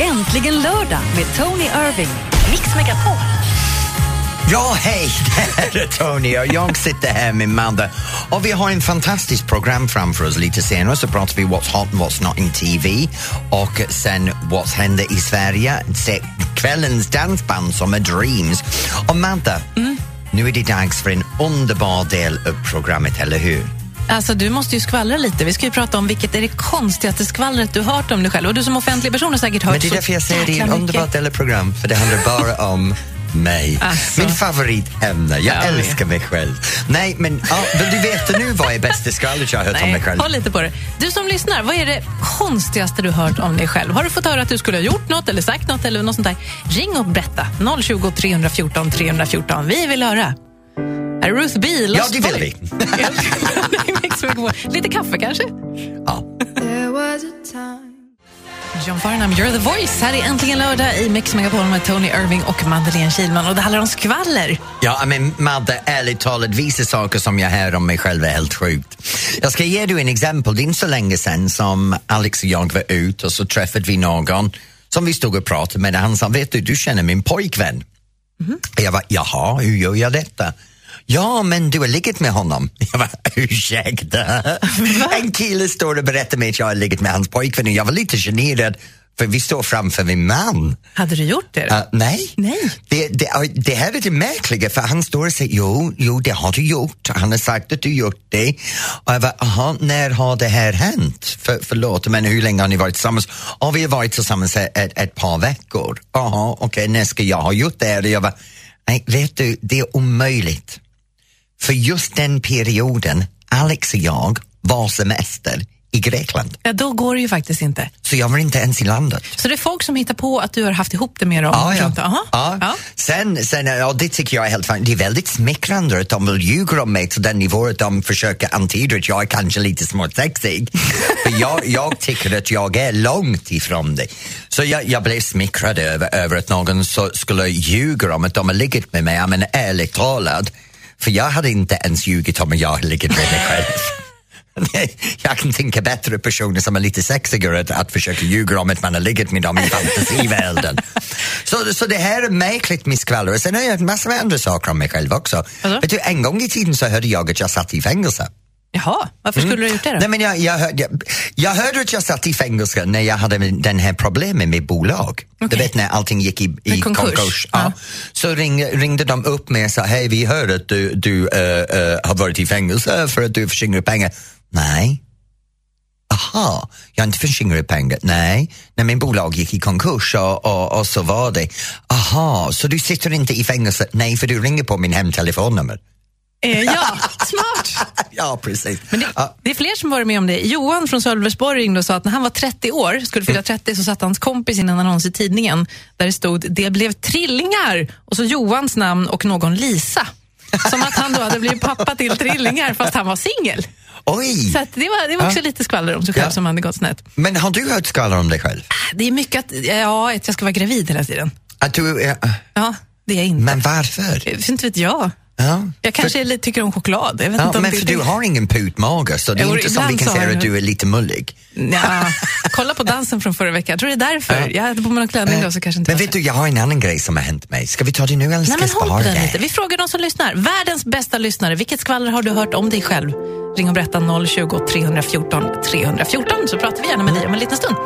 Äntligen lördag med Tony Irving. Mix Megapol. Ja, hej! Det är Tony och jag sitter här med Madde. Och vi har en fantastiskt program framför oss lite senare. Så pratar vi What's hot and what's not in TV och sen What's händer i Sverige. Se kvällens dansband som är Dreams. Och Madde, nu är det dags för en underbar del av programmet, eller hur? Alltså, du måste ju skvallra lite. Vi ska ju prata om vilket är det konstigaste skvallret du hört om dig själv. Och du som offentlig person har säkert hört Men det är så därför jag säger det är en jäkla underbar mycket. del av program, för det handlar bara om mig. Alltså. Min favoritämne. Jag Ja, älskar mig själv. Nej, men ja, vill du veta nu vad är bästa skvallret jag har hört om mig Nej, själv? håll lite på det. Du som lyssnar, vad är det konstigaste du hört om dig själv? Har du fått höra att du skulle ha gjort något eller sagt något eller något sånt där? Ring och berätta. 020 314 314. Vi vill höra. Är det Ruth B. Lost Ja, det vill vi. Lite kaffe kanske? Ja. John Farnham, You're the voice. Här är äntligen lördag i Mix Megapol med Tony Irving och Madeleine Kilman. Och det handlar om skvaller. Ja, men Madde, ärligt talat, vissa saker som jag hör om mig själv är helt sjukt. Jag ska ge dig en exempel. Det är inte så länge sedan som Alex och jag var ute och så träffade vi någon som vi stod och pratade med. Han sa, vet du, du känner min pojkvän. Jag var, jaha, hur gör jag detta? Ja, men du har legat med honom. Jag var, ursäkta? En kille står och berättar mig att jag har legat med hans pojkvän och jag var lite generad för vi står framför min man. Hade du gjort det? Uh, nej. Nej. Det, det, det här är det märkliga för han står och säger jo, jo det har du gjort. Han har sagt att du gjort det. Och jag bara, aha, när har det här hänt? För, förlåt, men hur länge har ni varit tillsammans? Och vi har varit tillsammans ett, ett, ett par veckor. Jaha, okej, när ska jag ha gjort det? Och jag bara, nej, vet du, det är omöjligt. För just den perioden, Alex och jag var semester i Grekland. Ja, då går det ju faktiskt inte. Så jag var inte ens i landet. Så det är folk som hittar på att du har haft ihop det med dem? Ja, ja. Aha. ja. Ja. Sen, sen, ja, det tycker jag är helt fint. Det är väldigt smickrande att de vill ljuga om mig till den nivå att de försöker antyda att jag är kanske lite småsexig. För jag, jag tycker att jag är långt ifrån det. Så jag, jag blev smickrad över, över att någon så, skulle ljuga om att de har legat med mig. Ja, Men ärligt talat, för jag hade inte ens ljugit om att jag legat med mig själv. Jag kan tänka bättre personer som är lite sexigare att, att försöka ljuga om att man har legat med dem i fantasivärlden. så, så det här är märkligt med skvaller. Sen har jag en massa andra saker om mig själv också. Vadå? Vet du, en gång i tiden så hörde jag att jag satt i fängelse. Jaha, varför skulle du ha gjort det då? Nej, men jag, jag, hörde, jag, jag hörde att jag satt i fängelse när jag hade den här problemet med bolag. Du Okej. vet när allting gick i, i konkurs. konkurs. Ja. Ja. Så ring, ringde de upp mig och sa, hej vi hör att du, du eh, eh, har varit i fängelse för att du förskingrar pengar. Nej. Aha, jag har inte förskingrat pengar. Nej, när min bolag gick i konkurs och, och, och så var det. Aha, så du sitter inte i fängelse? Nej, för du ringer på min hemtelefonnummer. Eh, ja, smart! Ja, precis. Men det, Ja. det är fler som varit med om det. Johan från Sölvesborg ringde och sa att när han var 30 år, skulle fylla 30, så satte hans kompis in en annons i tidningen där det stod “Det blev trillingar” och så Johans namn och någon Lisa. Som att han då hade blivit pappa till trillingar fast han var singel. Oj! Så det var, det var också lite skvaller om sig själv Ja. som hade gått snett. Men har du hört skvallrar om dig själv? Det är mycket att, ja, att jag ska vara gravid hela tiden. Att du, är- Ja, det är jag inte. men varför? Eh, Inte vet jag. Ja, Jag kanske är lite, tycker om choklad. Jag vet ja, inte om men det, för det, du har ingen putmage så det är Jo, inte som vi kan säga jag att du är lite mullig. Ja, kolla på dansen från förra veckan. Jag tror det är därför. Ja. Jag hade på mig någon klänning då så kanske inte Men vet så. du, jag har en annan grej som har hänt mig. Ska vi ta det nu eller Nej, ska men jag spara det? Vi frågar de som lyssnar. Världens bästa lyssnare. Vilket skvaller har du hört om dig själv? Ring och berätta 020 314 314 så pratar vi gärna med dig om en liten stund.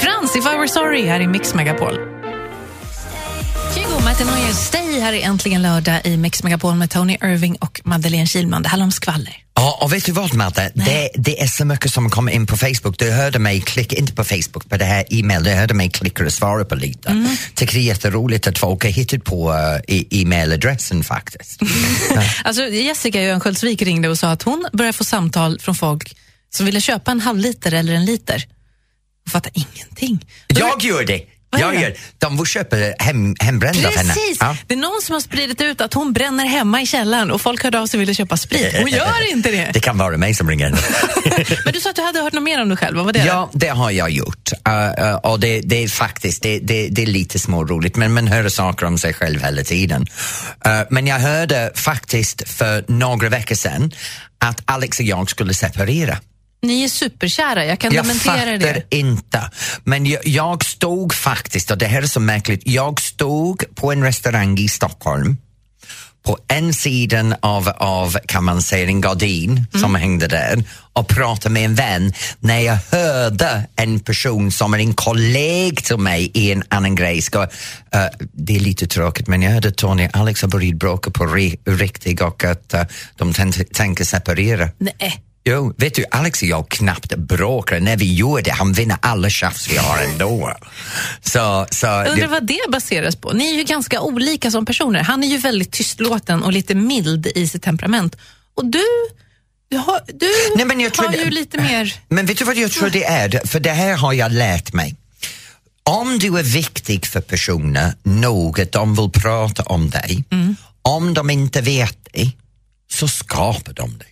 Frans, If I Were Sorry här i Mix Megapol. Martin Neuer, Stay här är äntligen lördag i Mix Megapol med Tony Irving och Madeleine Kilman. Det handlar om skvaller. Ja, och vet du vad Madde? Det, det är så mycket som kommer in på Facebook. Du hörde mig klicka, inte på Facebook, på det här e-mail, du hörde mig klicka och svara på lite. Mm. Tycker det är jätteroligt att folk har hittat på uh, e-mailadressen faktiskt. Alltså, Jessica Örnsköldsvik ringde och sa att hon börjar få samtal från folk som ville köpa en halvliter eller en liter. Hon fattar ingenting. jag gör det! Det? gör De köpa hem, hembrända av henne. Precis! Ja. Det är någon som har spridit ut att hon bränner hemma i källaren och folk hörde av sig och ville köpa sprit. Hon gör inte det. Det kan vara mig som ringer. Men du sa att du hade hört något mer om dig själv. Vad var det? Ja, det har jag gjort. Uh, uh, och det, det är faktiskt det, det, det är lite småroligt, men man hör saker om sig själv hela tiden. Uh, men jag hörde faktiskt för några veckor sedan att Alex och jag skulle separera. Ni är superkära, jag kan Jag dementera fattar det. inte. Men jag, jag stod faktiskt, och det här är så märkligt, jag stod på en restaurang i Stockholm på en sidan av, av kan man säga, en gardin som hängde där och pratade med en vän när jag hörde en person som är en kollega till mig i en annan grej ska, eh, det är lite tråkigt men jag hörde Tony Alex har börjat bråka på ri- riktigt och att eh, de tän- tänker separera. Nej. Jo, vet du, Alex och jag knappt bråkar. När vi gör det, han vinner alla tjafs vi har ändå. Så, så undrar det, vad det baseras på. Ni är ju ganska olika som personer. Han är ju väldigt tystlåten och lite mild i sitt temperament. Och du, du har, du Nej, men jag har ju lite mer... men vet du vad jag tror det är? För det här har jag lärt mig. Om du är viktig för personer nog att de vill prata om dig, Mm. om de inte vet det, så skapar de det.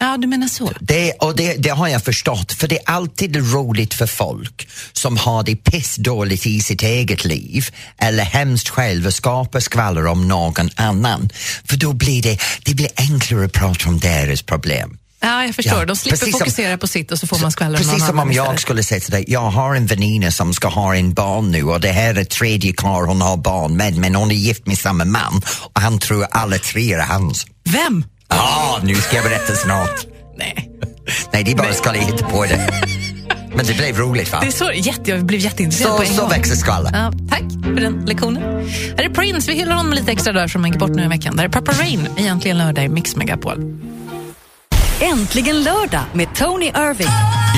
Ja, du menar så. Det, och det, det har jag förstått, för det är alltid roligt för folk som har det pissdåligt i sitt eget liv eller hemskt själv och skapar skvaller om någon annan. För då blir det, det blir enklare att prata om deras problem. Ja, jag förstår. Ja, De slipper som- fokusera på sitt och så får man skvaller om Precis någon som om jag istället. skulle säga till dig, jag har en väninna som ska ha en barn nu och det här är tredje karl hon har barn med men hon är gift med samma man och han tror alla tre är hans. Vem? Ja, nu ska jag berätta snart. Nej. Nej, det är bara ska jag hitta på det. Men det blev roligt va? Det är så, jätte, jag blev jätteintresserad Så, på en så gång. växer skvallret. Ja, tack för den lektionen. Här är Prince, vi hyllar honom lite extra där som man gick bort nu i veckan. Där är Papa Rain, egentligen lördag i Mix Megapol. Äntligen lördag med Tony Irving.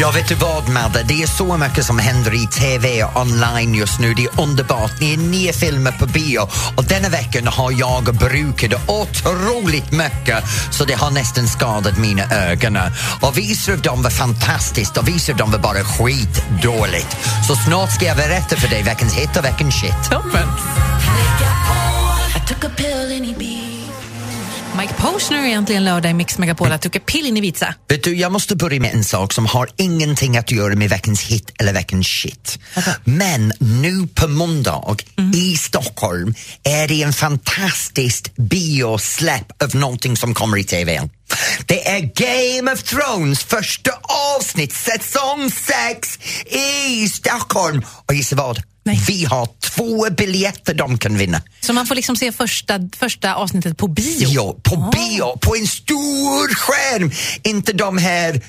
Ja, vet du vad Madde? Det är så mycket som händer i TV och online just nu. Det är underbart. Det är nya filmer på bio och denna veckan har jag brukat otroligt mycket så det har nästan skadat mina ögon. Och vissa av dem var fantastiskt och vissa av dem var bara skitdåligt. Så snart ska jag berätta för dig veckans hit och veckans shit. Toppen! Mike Posner är egentligen lördag i Mix Megapol. Jag tog pill in i Ibiza. Vet du, jag måste börja med en sak som har ingenting att göra med veckans hit eller veckans shit. Men nu på måndag i Stockholm är det en fantastisk biosläpp av någonting som kommer i TV. Det är Game of Thrones första avsnitt, säsong 6 i Stockholm. Och gissa vad? Nej. Vi har två biljetter de kan vinna. Så man får liksom se första, första avsnittet på bio? Ja, på Ah. bio, på en stor skärm. Inte de här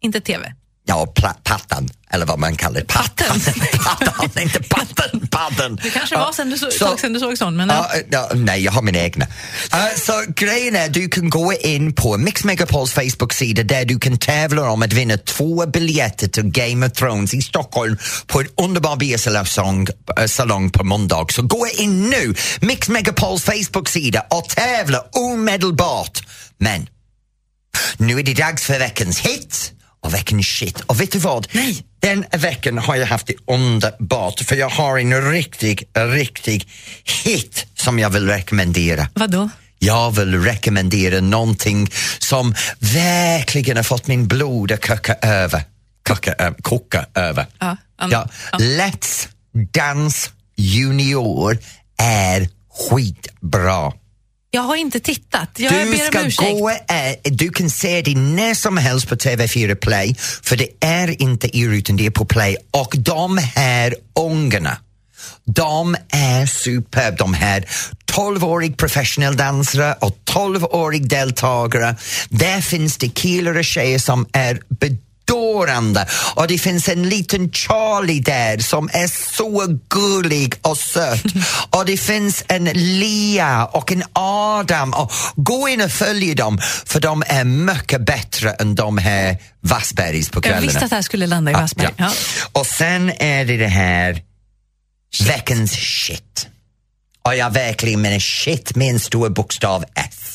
Inte TV? Ja, pla- pattan, eller vad man kallar det. Patten. pattan, inte patten, padden. Det kanske var sen du så, tag sen du såg sån, men ja. Ja, nej, jag har mina egna. Uh, så grejen är, du kan gå in på Mix Megapols Facebook-sida där du kan tävla om att vinna två biljetter till Game of Thrones i Stockholm på en underbar biosalong äh, salong på måndag. Så gå in nu, Mix Megapols Facebook-sida och tävla omedelbart. Men nu är det dags för veckans hit och veckans shit. Och vet du vad? Nej. Den veckan har jag haft det underbart för jag har en riktig, riktig hit som jag vill rekommendera. Vadå? Jag vill rekommendera någonting som verkligen har fått min blod att koka över. Koka, ö- koka över. Ja, an- ja. ja. Let's Dance Junior är skitbra. Jag har inte tittat. Jag Du ber ska om ursäkt. gå, eh, du kan se det när som helst på TV4 Play, för det är inte i rutan, det är på Play. Och de här ungarna, de är superb. De här 12-årig professionell dansare och 12-årig deltagare. Där finns det killar och tjejer som är bedårande och det finns en liten Charlie där som är så gullig och söt och det finns en Lia och en Adam och gå in och följ dem för de är mycket bättre än de här Wassbergs på Jag kvällarna. visste att det här skulle landa i Wassberg. Ja. Ja. Och sen är det det här veckans shit. Och jag verkligen menar shit med en stor bokstav S.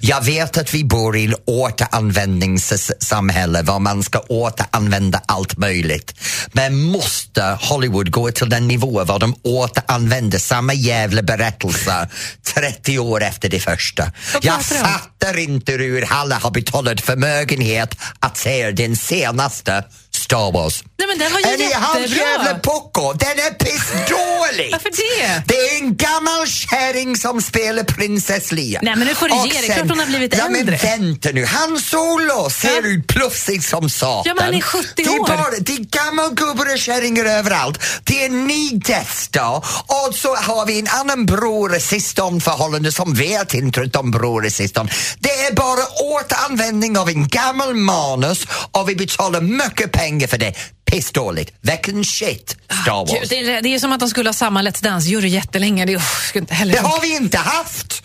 Jag vet att vi bor i ett återanvändningssamhälle där man ska återanvända allt möjligt. Men måste Hollywood gå till den nivå där de återanvänder samma jävla berättelse 30 år efter det första? Jag fattar inte hur alla har betalat förmögenhet att se den senaste Star Wars. Nej, men den var ju Är ni jättebra. jävla pucko? Den är pissdålig! Varför det? Det är en gammal kärring som spelar prinsess Leia. Nej, men nu får du Och ge dig. Klart hon har blivit ja, äldre. men vänta nu, Han Solo ser Ja. ut plufsig som satan. Ja, men han är 70 det är år. Bara, det är gammelgubbar och kärringar överallt. Det är ny Death Star och så har vi en annan bror och systern-förhållande som vet inte att de bror och systern. Det är bara återanvändning av en gammal manus och vi betalar mycket pengar för det. Pissdåligt. Verkligen shit, Star Wars. Gud, det, är, det är som att de skulle ha samma Let's Dance-jury jättelänge. Det, oh, inte heller Det har vi inte haft!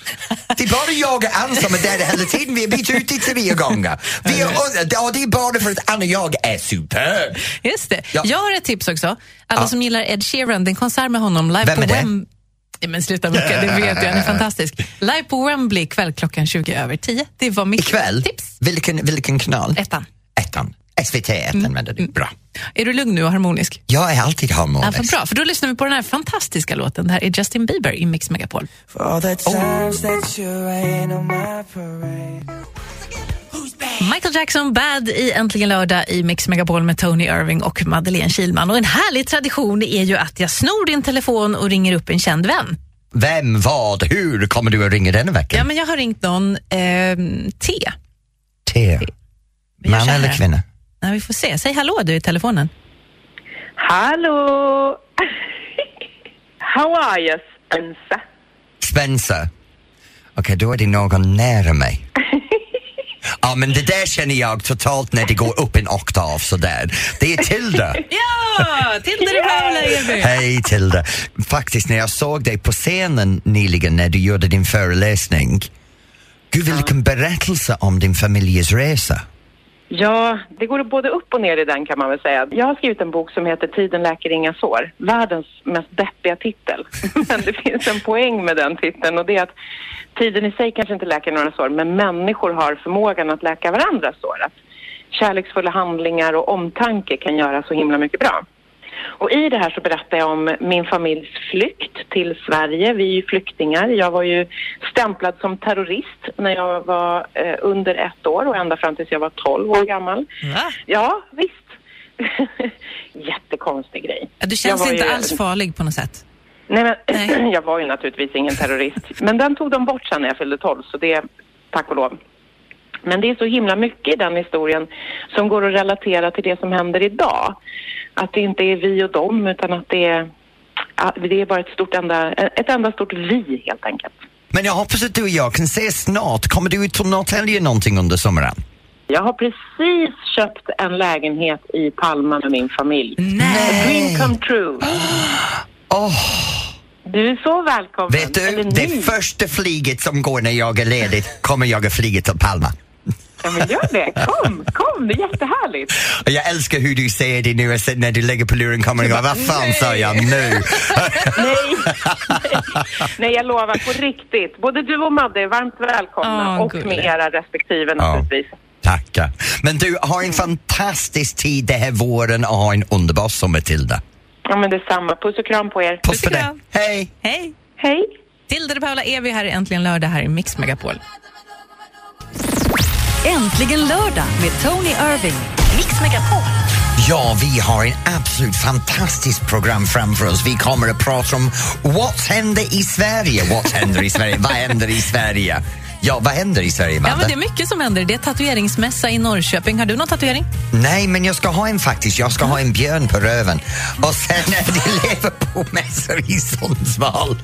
Det är bara jag och Ann som är där hela tiden. Vi har bytt ut det tre gånger. Vi är, och det är bara för att Ann och jag är superb. Just det. Ja. Jag har ett tips också. Alla Ja. som gillar Ed Sheeran, det är en konsert med honom live Vem på är det? Wem- Ja, men sluta mucka, det vet jag. Han är fantastisk. Live på Wembley kväll klockan 20 över 10. Det var mitt Ikväll, tips. vilken, vilken kanal? Ettan. Ettan. SVT 1 använder du. Bra. Är du lugn nu och harmonisk? Jag är alltid Ja, harmonisk. för bra, för då lyssnar vi på den här fantastiska låten. Det här är Justin Bieber i Mix Megapol. Parade. Michael Jackson Bad i Äntligen lördag i Mix Megapol med Tony Irving och Madeleine Kilman. Och en härlig tradition är ju att jag snor din telefon och ringer upp en känd vän. Vem, vad, hur kommer du att ringa denna vecka? Ja, men jag har ringt någon, ehm, T. T. Gör Man eller kvinna? Ja, vi får se. Säg hallå du i telefonen. Hallå! How are you, Spencer? Spencer. Okej, då är det någon nära mig. Ja, men det där känner jag totalt när det går upp en oktav sådär. Det är Tilda. Ja, Tilde de Paula Eby. Hej Tilda! Faktiskt när jag såg dig på scenen nyligen när du gjorde din föreläsning. Gud, vilken berättelse om din familjes resa. Ja, det går både upp och ner i den kan man väl säga. Jag har skrivit en bok som heter Tiden läker inga sår. Världens mest deppiga titel. Men det finns en poäng med den titeln och det är att tiden i sig kanske inte läker några sår men människor har förmågan att läka varandras sår. Att kärleksfulla handlingar och omtanke kan göra så himla mycket bra. Och i det här så berättar jag om min familjs flykt till Sverige. Vi är ju flyktingar. Jag var ju stämplad som terrorist när jag var eh, under ett år och ända fram tills jag var 12 år gammal. Va? Ja, visst. Jättekonstig grej. Du känns inte ju- alls farlig på något sätt. Nej, men Nej. jag var ju naturligtvis ingen terrorist. Men den tog de bort sen när jag fyllde 12, så det tack och lov. Men det är så himla mycket i den historien som går att relatera till det som händer idag. Att det inte är vi och dem, utan att det är, det är bara ett, stort enda, ett enda stort vi, helt enkelt. Men jag hoppas att du och jag kan ses snart. Kommer du ut till Norrtälje någonting under sommaren? Jag har precis köpt en lägenhet i Palma med min familj. Nej. Dream come true. Åh, Du är så välkommen. vet du, det första flyget som går när jag är ledig kommer jag att flyga till Palma. Ja, men gör det. Kom, kom. Det är jättehärligt. Och jag älskar hur du säger det nu, och sen när du lägger på luren kommer jag vad fan sa jag nu? Nej. Nej, jag lovar på riktigt. Både du och Madde är varmt välkomna Åh, och gulligt. med era respektive naturligtvis. Tackar. Men du, ha en fantastisk tid det här våren och ha en underbar sommar Tilda. Ja, men detsamma. Puss och kram på er. Puss Puss och dig. kram. Hej! Hej! Hej. Tilde de Paula Evi här i Äntligen lördag här i Mix Megapol. Äntligen lördag med Tony Irving. Mix Megapol. Ja, vi har en absolut fantastiskt program framför oss. Vi kommer att prata om vad händer i Sverige? Vad händer i Sverige? vad händer i Sverige? Ja, vad händer i Sverige, Ja, Madde? men det är mycket som händer. Det är tatueringsmässa i Norrköping. Har du någon tatuering? Nej, men jag ska ha en faktiskt. Jag ska ha en björn på röven. Och sen är det Liverpool-mässor i Sundsvall.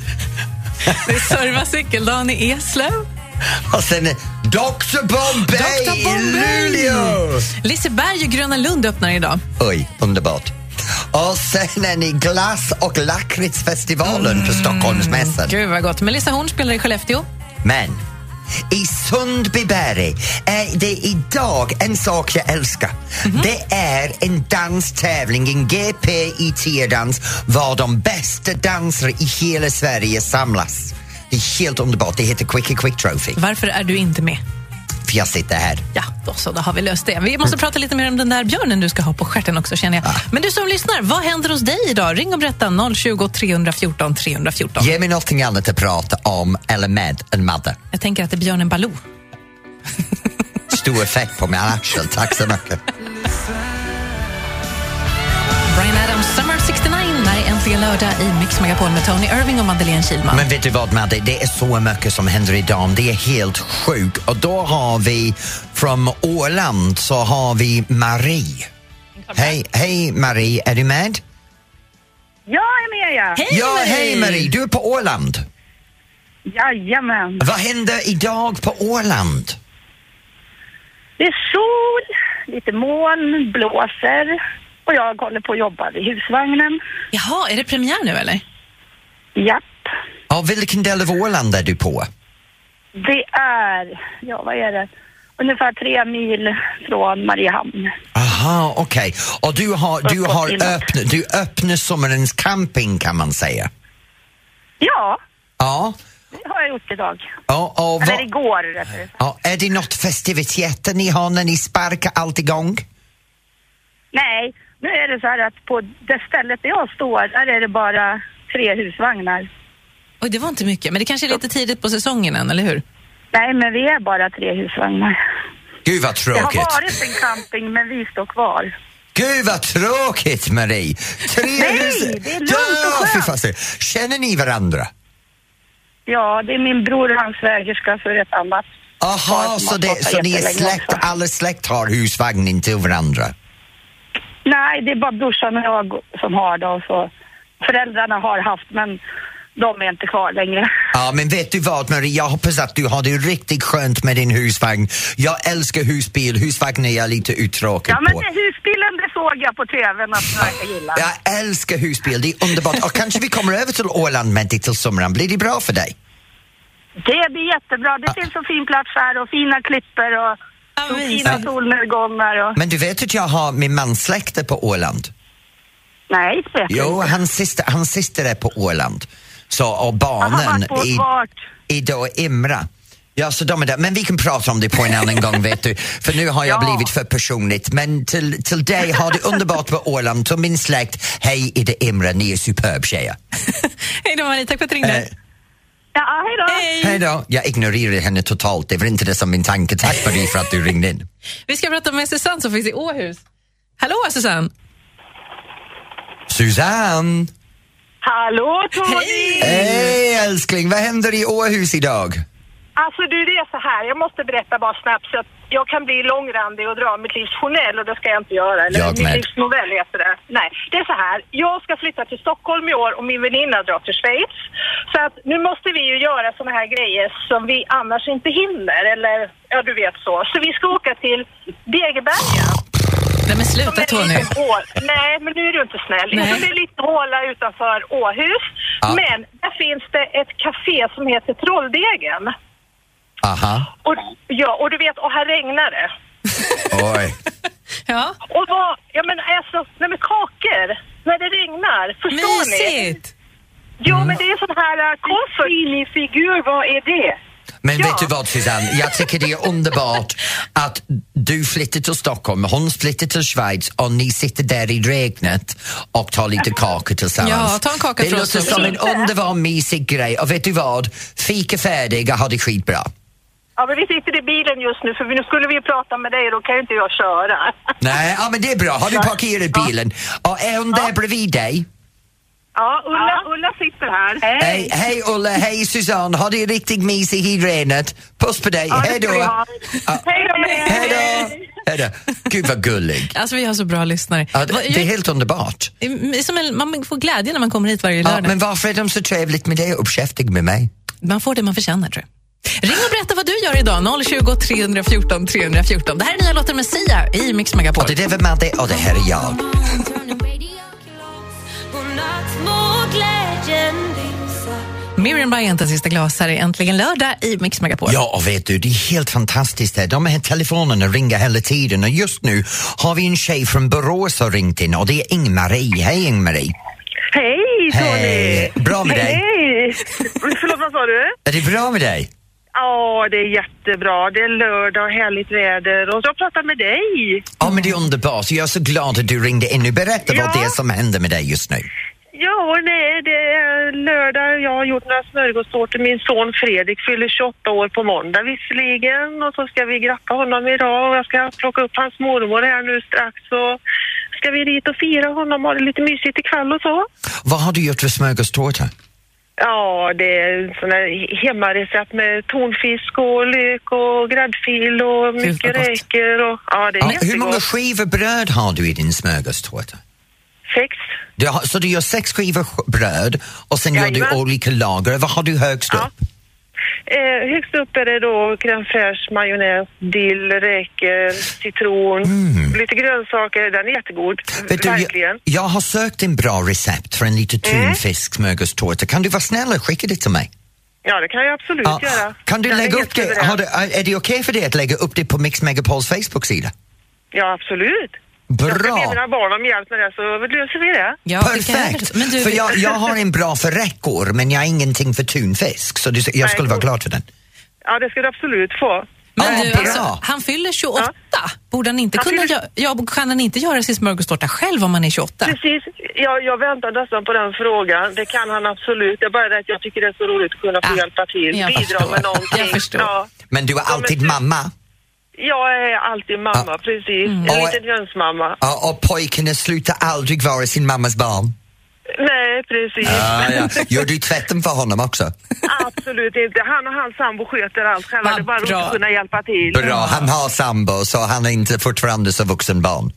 Det är Serva cykeldagen i Eslöv. Och sen är Dr Bombay Dr. i Bombay. Luleå. Liseberg och Gröna Lund öppnar idag. Oj, underbart. Och sen är ni glass och lakritsfestivalen på Stockholmsmässan. Gud vad gott. Melissa Horn spelar i Skellefteå. Men i Sundbyberg är det idag en sak jag älskar. Det är en danstävling, en GP i tiodans var de bästa dansare i hela Sverige samlas. Det är helt underbart. Det heter Quickie Quick Trophy. Varför är du inte med? För jag sitter här. Ja, då så, då har vi löst det. Vi måste prata lite mer om den där björnen du ska ha på stjärten också känner jag. Men du som lyssnar, vad händer hos dig idag? Ring och berätta 020 314 314. Ge mig någonting annat att prata om eller med än Madde. Jag tänker att det är björnen Baloo. Stor effekt på min axel. Tack så mycket. Det äntligen äntligen lördag i Mix Megapol med Tony Irving och Madeleine Kilman. Men vet du vad Madde, det är så mycket som händer idag. Det är helt sjukt. Och då har vi från Åland så har vi Marie. Hej, hej Marie, är du med? Jag är med ja! Hej Ja, hej Marie, du är på Åland. Jajamän. Vad händer idag på Åland? Det är sol, lite moln, blåser och jag håller på att jobba vid husvagnen. Jaha, är det premiär nu eller? Japp. Ja, vilken del av Åland är du på? Det är, ja vad är det, ungefär tre mil från Mariehamn. Aha, okej. Och du har, du Uppåt har inåt. öppnat, du öppnar sommarens camping kan man säga. Ja, Ja. det har jag gjort idag. ja och Eller vad, igår rättare ja, är det något festiviteter ni har när ni sparkar allt igång? Nej, nu är det så här att på det stället där jag står, där är det bara tre husvagnar. Oj, det var inte mycket, men det kanske är lite tidigt på säsongen än, eller hur? Nej, men vi är bara tre husvagnar. Gud vad Det har tråkigt. varit en camping, men vi står kvar. Gud vad tråkigt Marie! Tre Nej, hus- det är lugnt och Ja, skönt. Känner ni varandra? Ja, det är min bror och hans svägerska för ett annat. Aha, så, det, så ni är släkt, alla släkt har husvagn in till varandra? Nej, det är bara brorsan och jag som har det och så. Föräldrarna har haft, men de är inte kvar längre. Ja, men vet du vad Marie, jag hoppas att du har det riktigt skönt med din husvagn. Jag älskar husbil, husvagn är jag lite uttråkad Ja, men på. husbilen, det såg jag på TVn att ni verkar gilla. Jag älskar husbil, det är underbart. Och kanske vi kommer över till Åland med dig till sommaren, blir det bra för dig? Det blir jättebra. Det finns så fin plats här och fina klippor och Fina solnedgångar och... Men du vet att jag har min mans släkte på Åland? Nej, det vet Jo, hans syster, hans syster är på Åland. Så, och Han barnen har varit på i, vart? i då Imra. Ja, så de är där. Men vi kan prata om det på en annan gång, vet du. För nu har jag Ja. blivit för personligt. Men till, till dig, ha det underbart på Åland. Till min släkt, hej i det Imra, ni är superb tjejer. Hej då Marie, tack för att du ringde. Eh, Ja, hej då. Hej! hej då. Jag ignorerar henne totalt, det var inte det som min tanke. Tack Marie för att du ringde in. Vi ska prata med Susanne som finns i Åhus. Hallå Susanne! Susanne! Hallå Tony! Hej älskling, vad händer i Åhus idag? Alltså du, det är så här. Jag måste berätta bara snabbt så att jag kan bli långrandig och dra mitt livs journal och det ska jag inte göra. Eller Jag mitt livs novell heter det. Nej, det är så här. Jag ska flytta till Stockholm i år och min väninna drar till Schweiz. Så att nu måste vi ju göra såna här grejer som vi annars inte hinner. Eller ja, du vet så. Så vi ska åka till Degeberga. Nej men sluta Som är en Tony. Nej, men nu är du inte snäll. Nej. Det är en liten håla utanför Åhus. Ja. Men där finns det ett café som heter Trolldegen. Aha, Och, ja, och du vet, och här regnar det. oj. Ja, Och vad, ja men alltså, nej men kakor, när det regnar, förstår ni? mysigt! Jo men det är sån här uh, koffert. figur, vad är det? Men Ja. vet du vad Susanne, jag tycker det är underbart att du flyttar till Stockholm, hon flyttar till Schweiz och ni sitter där i regnet och tar lite kakor tillsammans. Ja, ta en kaka Det låter som en underbar mysig grej och vet du vad? Fika färdiga, ha det skitbra. Ja men vi sitter i bilen just nu för nu skulle vi ju prata med dig och då kan ju inte jag köra. Nej, ja, men det är bra. Har du parkerat bilen? Och är hon där bredvid dig? Ja, Ulla, Ulla sitter här. Hej, hej Ulla, hej Susanne, ha det riktigt mysigt i regnet. Puss på dig, Ja, hej då! Ja, Hej då. Hej då! Hej då! Gud vad gullig. Alltså vi har så bra lyssnare. Ja, det, det är helt underbart. jag- som en, man får glädje när man kommer hit varje Ja, lördag. men varför är de så trevligt med dig och uppkäftiga med mig? Man får det man förtjänar tror jag. Ring och berätta vad du gör idag. 020 314 314. Det här är nya låten med Sia i Mix Megapol. Och det där var Madde och det här är jag. Miriam Bryant, sista glas här är äntligen lördag i Mix Megapol. Ja, och vet du, det är helt fantastiskt här. De här telefonerna ringer hela tiden och just nu har vi en tjej från Borås som ringt in och det är Ing-Marie. Hej Ing-Marie! Hej Tony! Hej! Bra med dig? Hej! Förlåt, vad sa du? Är det bra med dig? Ja, det är jättebra. Det är lördag och härligt väder och jag pratar med dig. Ja, men det är underbart. Jag är så glad att du ringde in. Nu berätta vad Ja. det är som händer med dig just nu. Ja, nej, det är lördag. Jag har gjort några smörgåstårtor. Min son Fredrik fyller 28 år på måndag visserligen och så ska vi grappa honom idag och jag ska plocka upp hans mormor här nu strax och ska vi dit och fira honom och ha det lite mysigt ikväll och så. Vad har du gjort för smörgåstårta? Ja, det är sån här hemmarecept med tonfisk och lök och gräddfil och mycket räkor och ja, det är Ja, jättegott. hur många skivor bröd har du i din smörgåstårta? Sex. Du har, så du gör sex skivor sk- bröd och sen gör du Jajamän. olika lager. Vad har du högst Ja. upp? Eh, högst upp är det då crème fraîche, majonnäs, dill, räkor, citron, lite grönsaker. Den är jättegod. Mm. Vet du, jag, Verkligen. jag har sökt en bra recept för en liten Mm. tunfisk smörgåstårta. Kan du vara snäll och skicka det till mig? Ja, det kan jag absolut Ja. göra. Kan du är lägga upp det? du, är det okej för dig att lägga upp det på Mix Megapols Facebook-sida? Ja, absolut. Jag ska be Bra! mina barn om hjälp med det så löser vi det. Ja, det Perfekt! Men du, för jag, jag har en bra för räckor men jag har ingenting för tunfisk så det, jag skulle vara glad för den. Ja, det ska du absolut få. men Ja, du bra. alltså, han fyller 28. Borde han inte kunna gö- ja, kan han inte göra sin smörgåstårta själv om han är 28? Precis. Jag, jag väntar nästan på den frågan. Det kan han absolut. Det är bara det att jag tycker det är så roligt att kunna få Ah, hjälpa till. jag Bidra förstår. med någonting. Jag förstår. Ja. Men du är alltid mamma Jag är alltid mamma, Ja. precis. Mm. En liten hönsmamma. Ja, och pojkarna slutar aldrig vara sin mammas barn. Nej, precis. Ah, ja. Gör du tvätten för honom också? Absolut inte. Han och hans sambo sköter allt själva. Vad Det är bara bra. att kunna hjälpa till. Bra, han har sambo så han är inte fortfarande så vuxen barn.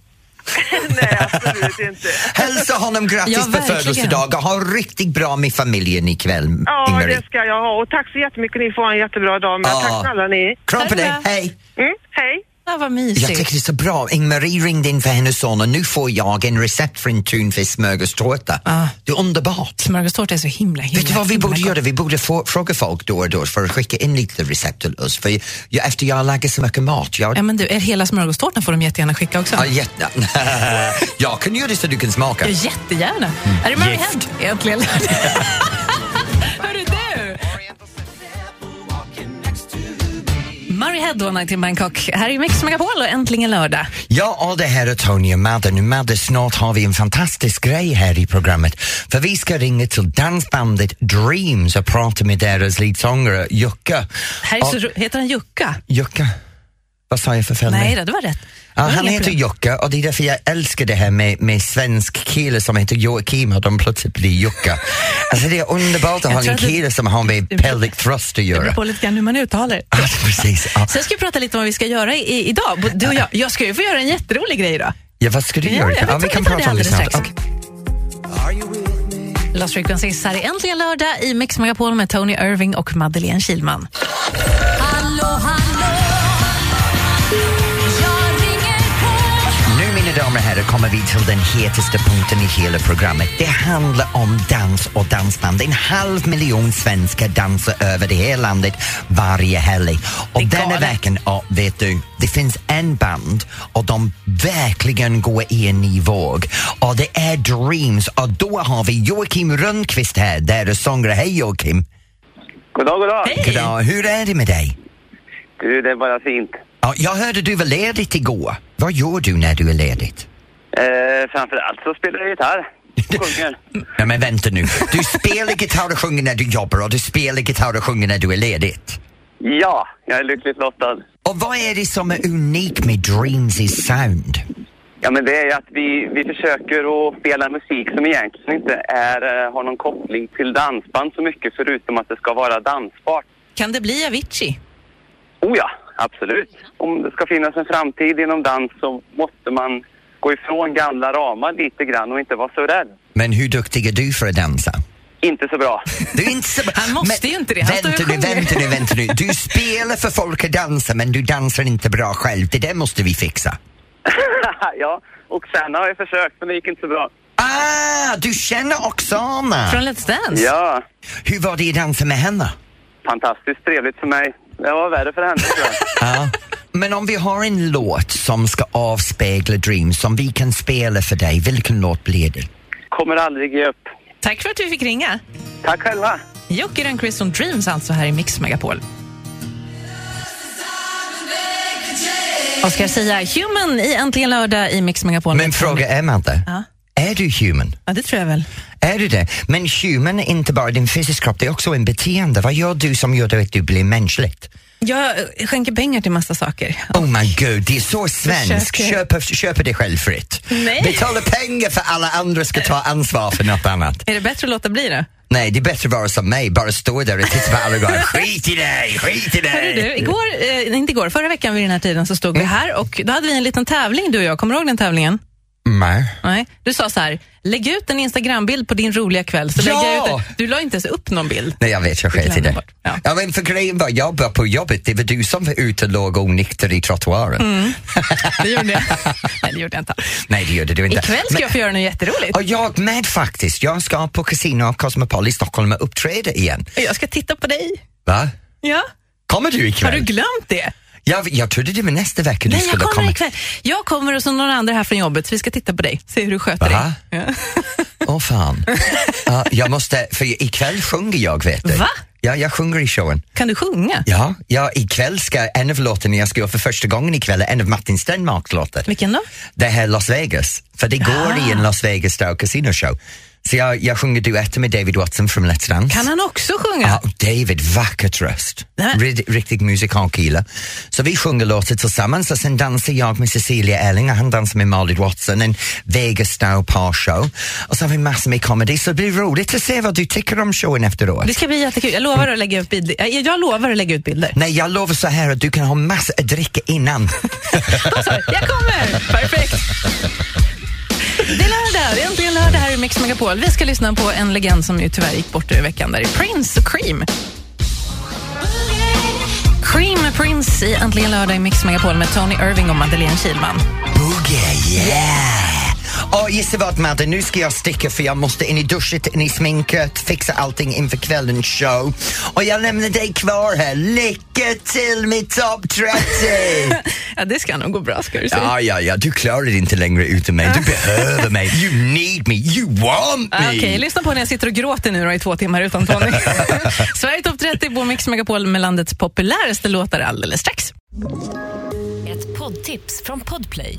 Nej, absolut inte. Hälsa honom grattis Ja, på födelsedagen. Ha riktigt bra med familjen ikväll, Ja, Ingmarie. det ska jag ha. Och tack så jättemycket. Ni får ha en jättebra dag med. Ja. Tack snälla ni. Kram på dig, hej! Mm, hej. Ja, vad Jag mysigt. tycker det är så bra. Ingmarie ringde in för hennes son och nu får jag en recept för en tunfisk smörgåstårta. Ah. Det är underbart. Smörgåstårta är så himla, himla Vet du vad vi borde gott. göra? Vi borde få, fråga folk då och då för att skicka in lite recept till oss. För jag, efter jag lagar så mycket mat, jag... Ja, men du, er hela smörgåstårtan får de jättegärna skicka också. Ja, jätte... jag kan göra det så du kan smaka. Ja, jättegärna. Är det Mary. Head? Äntligen. Murray Head och Night in Bangkok. Här är Mix Megapol och äntligen lördag. Ja, och det här är Tony och Madde. Nu Madde, snart har vi en fantastisk grej här i programmet. För vi ska ringa till dansbandet Dreams och prata med deras leadsångare Jukka. Här är Och- så, ro- heter han Jukka? Jukka? Vad sa jag för fel? Nej, då, det var rätt. Ja, han heter. Jukka och det är därför jag älskar det här med, med svensk kille som heter Joakim och de plötsligt blir Jukka. Alltså det är underbart att ha en det- kille som har med det pelvic thrust att Det beror göra. på lite grann hur man uttalar det. Ja, precis. Ja. Sen ska vi prata lite om vad vi ska göra i, idag. Du och jag, jag ska ju få göra en jätterolig grej idag. ja, vad ska du Ja, göra? Ja, vi kan prata om det snart. Okej. Lost Frequencies här är äntligen lördag i Mix Megapol med Tony Irving och Madeleine Kilman. Nu herrar kommer vi till den hetaste punkten i hela programmet. Det handlar om dans och dansband. En halv miljon svenskar dansar över det här landet varje helg. Och denna veckan, ja, vet du, det finns en band och de verkligen går i en ny våg. Och det är Dreams och då har vi Joakim Rönnqvist här, deras sångare. Hej Joakim! God dag, god dag. Goddag. Hur är det med dig? Du, det är bara fint. Ja, jag hörde du var ledigt igår. Vad gör du när du är ledigt? Eh, framförallt så spelar jag gitarr. Sjunger. Ja, men vänta nu. Du spelar gitarr och sjunger när du jobbar och du spelar gitarr och sjunger när du är ledigt. Ja, jag är lyckligt lottad. Och vad är det som är unikt med Dreams' sound? Ja, men det är ju att vi, vi försöker att spela musik som egentligen inte är, eh, har någon koppling till dansband så mycket förutom att det ska vara dansbart. Kan det bli Avicii? Oh ja, absolut. Om det ska finnas en framtid inom dans så måste man gå ifrån gamla ramar lite grann och inte vara så rädd. Men hur duktig är du för att dansa? Inte så bra. Du är inte så... Han måste ju inte det. Han vänta nu, vänta nu, vänta nu. Du spelar för folk att dansa men du dansar inte bra själv. Det där måste vi fixa. ja, och sen har jag försökt men det gick inte så bra. Ah, du känner Oksana! Från Let's Dance? Ja, Hur var det att dansa med henne? fantastiskt trevligt för mig. Det var värre för henne tror jag. Ja. Men om vi har en låt som ska avspegla Dreams som vi kan spela för dig, vilken låt blir det? Kommer aldrig ge upp. Tack för att vi fick ringa. Tack själva. Jocke Rönnqvist från Dreams alltså här i Mix Megapol. Oskar Sia, Human i Äntligen lördag i Mix Megapol. Min fråga är, Madde, Ja. är du human? Ja, det tror jag väl. Är du det? Men human är inte bara din fysiska kropp, det är också en beteende. Vad gör du som gör att du blir mänskligt? Jag skänker pengar till massa saker. Oh my god, det är så svenskt. Köpa, köpa det självfritt. Nej. Betala pengar för alla andra ska ta ansvar för något annat. Är det bättre att låta bli det? Nej, det är bättre att vara som mig, bara stå där och titta på alla och gå skit i dig, skit i dig. Hörru du, igår, eh, inte igår, förra veckan vid den här tiden så stod vi här och då hade vi en liten tävling du och jag. Kommer du ihåg den tävlingen? Nej. Nej. Du sa så här, lägg ut en Instagrambild på din roliga kväll. Så Ja! lägger ut. Du la inte ens upp någon bild. Nej, jag vet, jag sket i det. Ja. Ja. men för grejen var, jag var på jobbet, det var du som var ute och låg onykter i trottoaren. Mm. Det gjorde jag. Nej, det gjorde jag inte. Nej, det gjorde du inte. Ikväll ska Men- jag få göra något jätteroligt. Och jag med faktiskt. Jag ska på Casino Cosmopol i Stockholm och uppträda igen. Jag ska titta på dig. Va? Ja. Kommer du ikväll? Har du glömt det? Jag, jag trodde det var nästa vecka du Nej, jag skulle kommer komma. ikväll. Jag kommer och så några andra här från jobbet så vi ska titta på dig. Se hur du sköter Va? dig. Ja. Åh fan. Ja, jag måste, för ikväll sjunger jag vet du. Va? Ja, jag sjunger i showen. Kan du sjunga? Ja, ja, ikväll ska en av låtarna jag ska göra för första gången ikväll är en av Martin Stenmarks låtar. Vilken då? Det här Las Vegas, för det går i en Las Vegas Style Casino Show. Så jag, jag sjunger duetter med David Watson från Let's Dance. Kan han också sjunga? Ja, David, vackert röst. Rid, riktig musikalkille. Så vi sjunger låtar tillsammans och sen dansar jag med Cecilia Elling och han dansar med Molly Watson, en Vegas style parshow. Och så har vi massor med comedy så det blir roligt att se vad du tycker om showen efteråt. Det ska bli jättekul. Jag lovar att lägga upp bilder. Jag jag lovar att lägga ut bilder. Nej, jag lovar så här att du kan ha massor att dricka innan. Jag kommer! Perfekt. Det är lördag, det är äntligen lördag här i Mix Megapol. Vi ska lyssna på en legend som ju tyvärr gick bort i veckan. Där är Prince och Cream. Cream med Prince i Äntligen lördag i Mix Megapol med Tony Irving och Madeleine Kilman. Boogie, yeah! Och gissa vad Madde, nu ska jag sticka för jag måste in i duschet, in i sminket, fixa allting inför kvällens show. Och jag lämnar dig kvar här. Lycka till med topp 30! Ja, det ska nog gå bra ska du se. Ja, ja, ja, du klarar det inte längre utan mig. Du behöver mig. You need me. You want me. Okej, lyssna på när jag sitter och gråter nu då i två timmar utan Tony. Sverige topp 30 på Mix Megapol med landets populäraste låtar alldeles strax. Ett poddtips från Podplay.